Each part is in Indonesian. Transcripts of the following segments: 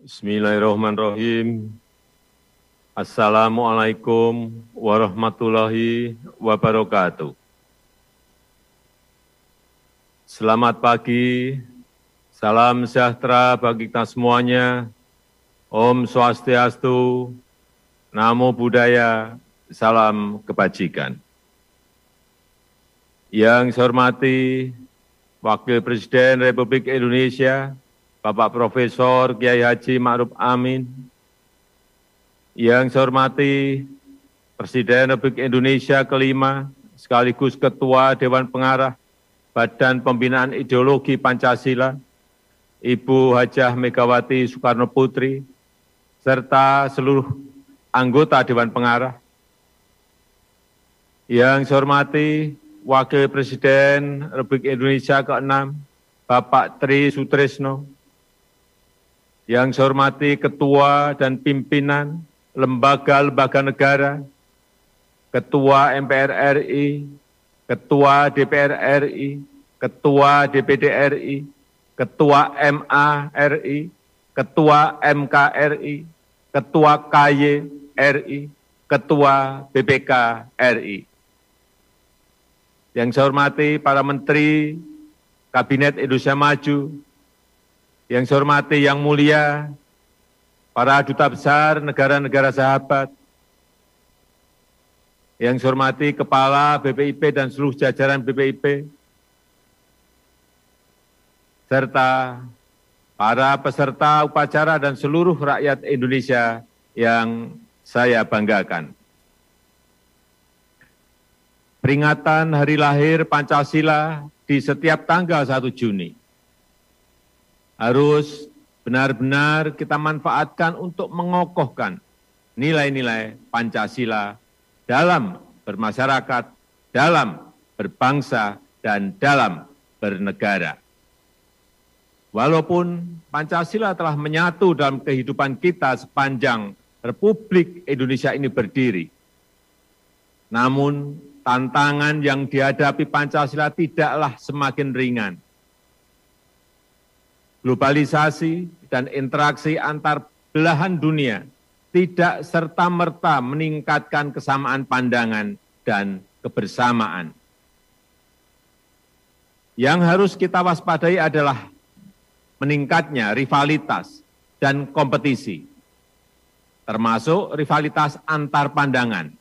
Bismillahirrahmanirrahim. Assalamualaikum warahmatullahi wabarakatuh. Selamat pagi, salam sejahtera bagi kita semuanya. Om Swastiastu, Namo Buddhaya, salam kebajikan. Yang saya hormati Wakil Presiden Republik Indonesia, Bapak Profesor Kiai Haji Ma'ruf Amin, yang saya hormati Presiden Republik Indonesia kelima, sekaligus Ketua Dewan Pengarah Badan Pembinaan Ideologi Pancasila, Ibu Hajah Megawati Soekarno Putri, serta seluruh anggota Dewan Pengarah. Yang saya hormati Wakil Presiden Republik Indonesia ke-6, Bapak Tri Sutrisno, yang saya hormati Ketua dan Pimpinan Lembaga-Lembaga Negara, Ketua MPR RI, Ketua DPR RI, Ketua DPD RI, Ketua MA RI, Ketua MK RI, Ketua KY RI, Ketua BPK RI. Yang saya hormati para Menteri Kabinet Indonesia Maju, yang saya hormati yang mulia, para duta besar negara-negara sahabat, yang saya hormati Kepala BPIP dan seluruh jajaran BPIP, serta para peserta upacara dan seluruh rakyat Indonesia yang saya banggakan. Peringatan Hari Lahir Pancasila di setiap tanggal 1 Juni harus benar-benar kita manfaatkan untuk mengokohkan nilai-nilai Pancasila dalam bermasyarakat, dalam berbangsa, dan dalam bernegara. Walaupun Pancasila telah menyatu dalam kehidupan kita sepanjang Republik Indonesia ini berdiri, namun tantangan yang dihadapi Pancasila tidaklah semakin ringan globalisasi dan interaksi antar belahan dunia tidak serta-merta meningkatkan kesamaan pandangan dan kebersamaan. Yang harus kita waspadai adalah meningkatnya rivalitas dan kompetisi, termasuk rivalitas antar pandangan,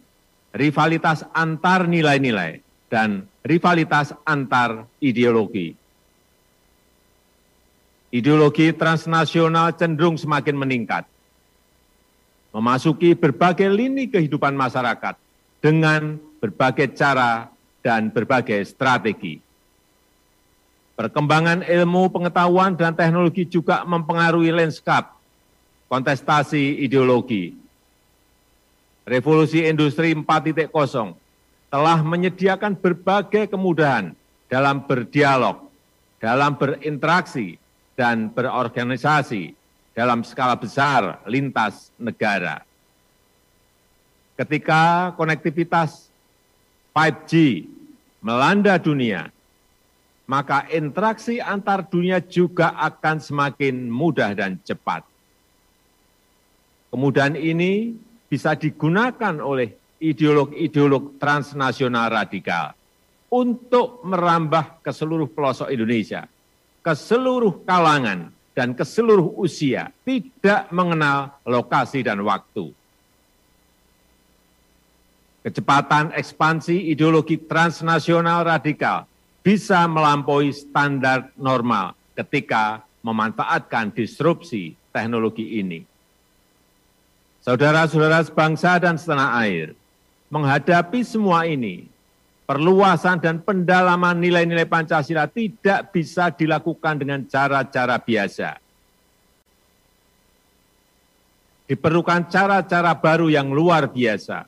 rivalitas antar nilai-nilai, dan rivalitas antar ideologi ideologi transnasional cenderung semakin meningkat, memasuki berbagai lini kehidupan masyarakat dengan berbagai cara dan berbagai strategi. Perkembangan ilmu pengetahuan dan teknologi juga mempengaruhi lanskap kontestasi ideologi. Revolusi Industri 4.0 telah menyediakan berbagai kemudahan dalam berdialog, dalam berinteraksi, dan berorganisasi dalam skala besar lintas negara. Ketika konektivitas 5G melanda dunia, maka interaksi antar dunia juga akan semakin mudah dan cepat. Kemudahan ini bisa digunakan oleh ideolog-ideolog transnasional radikal untuk merambah ke seluruh pelosok Indonesia ke seluruh kalangan dan ke seluruh usia, tidak mengenal lokasi dan waktu. Kecepatan ekspansi ideologi transnasional radikal bisa melampaui standar normal ketika memanfaatkan disrupsi teknologi ini. Saudara-saudara sebangsa dan setanah air, menghadapi semua ini, perluasan dan pendalaman nilai-nilai Pancasila tidak bisa dilakukan dengan cara-cara biasa. Diperlukan cara-cara baru yang luar biasa,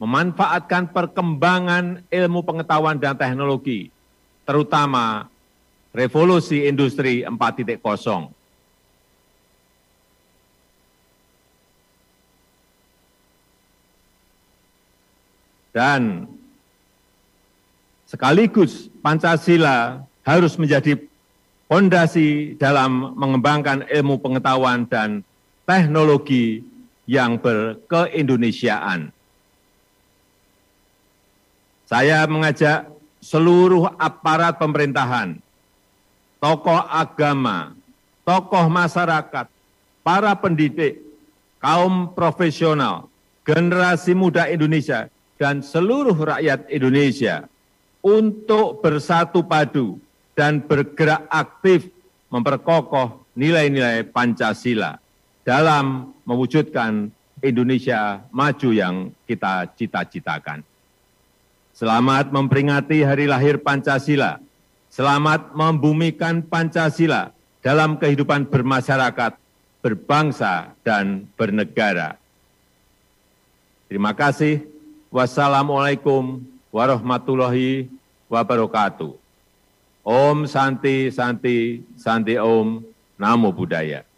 memanfaatkan perkembangan ilmu pengetahuan dan teknologi, terutama revolusi industri 4.0. Dan Sekaligus Pancasila harus menjadi fondasi dalam mengembangkan ilmu pengetahuan dan teknologi yang berkeindonesiaan. Saya mengajak seluruh aparat pemerintahan, tokoh agama, tokoh masyarakat, para pendidik, kaum profesional, generasi muda Indonesia, dan seluruh rakyat Indonesia untuk bersatu padu dan bergerak aktif memperkokoh nilai-nilai Pancasila dalam mewujudkan Indonesia maju yang kita cita-citakan. Selamat memperingati hari lahir Pancasila. Selamat membumikan Pancasila dalam kehidupan bermasyarakat, berbangsa, dan bernegara. Terima kasih. Wassalamualaikum warahmatullahi wabarakatuh. Om Santi Santi Santi Om Namo Buddhaya.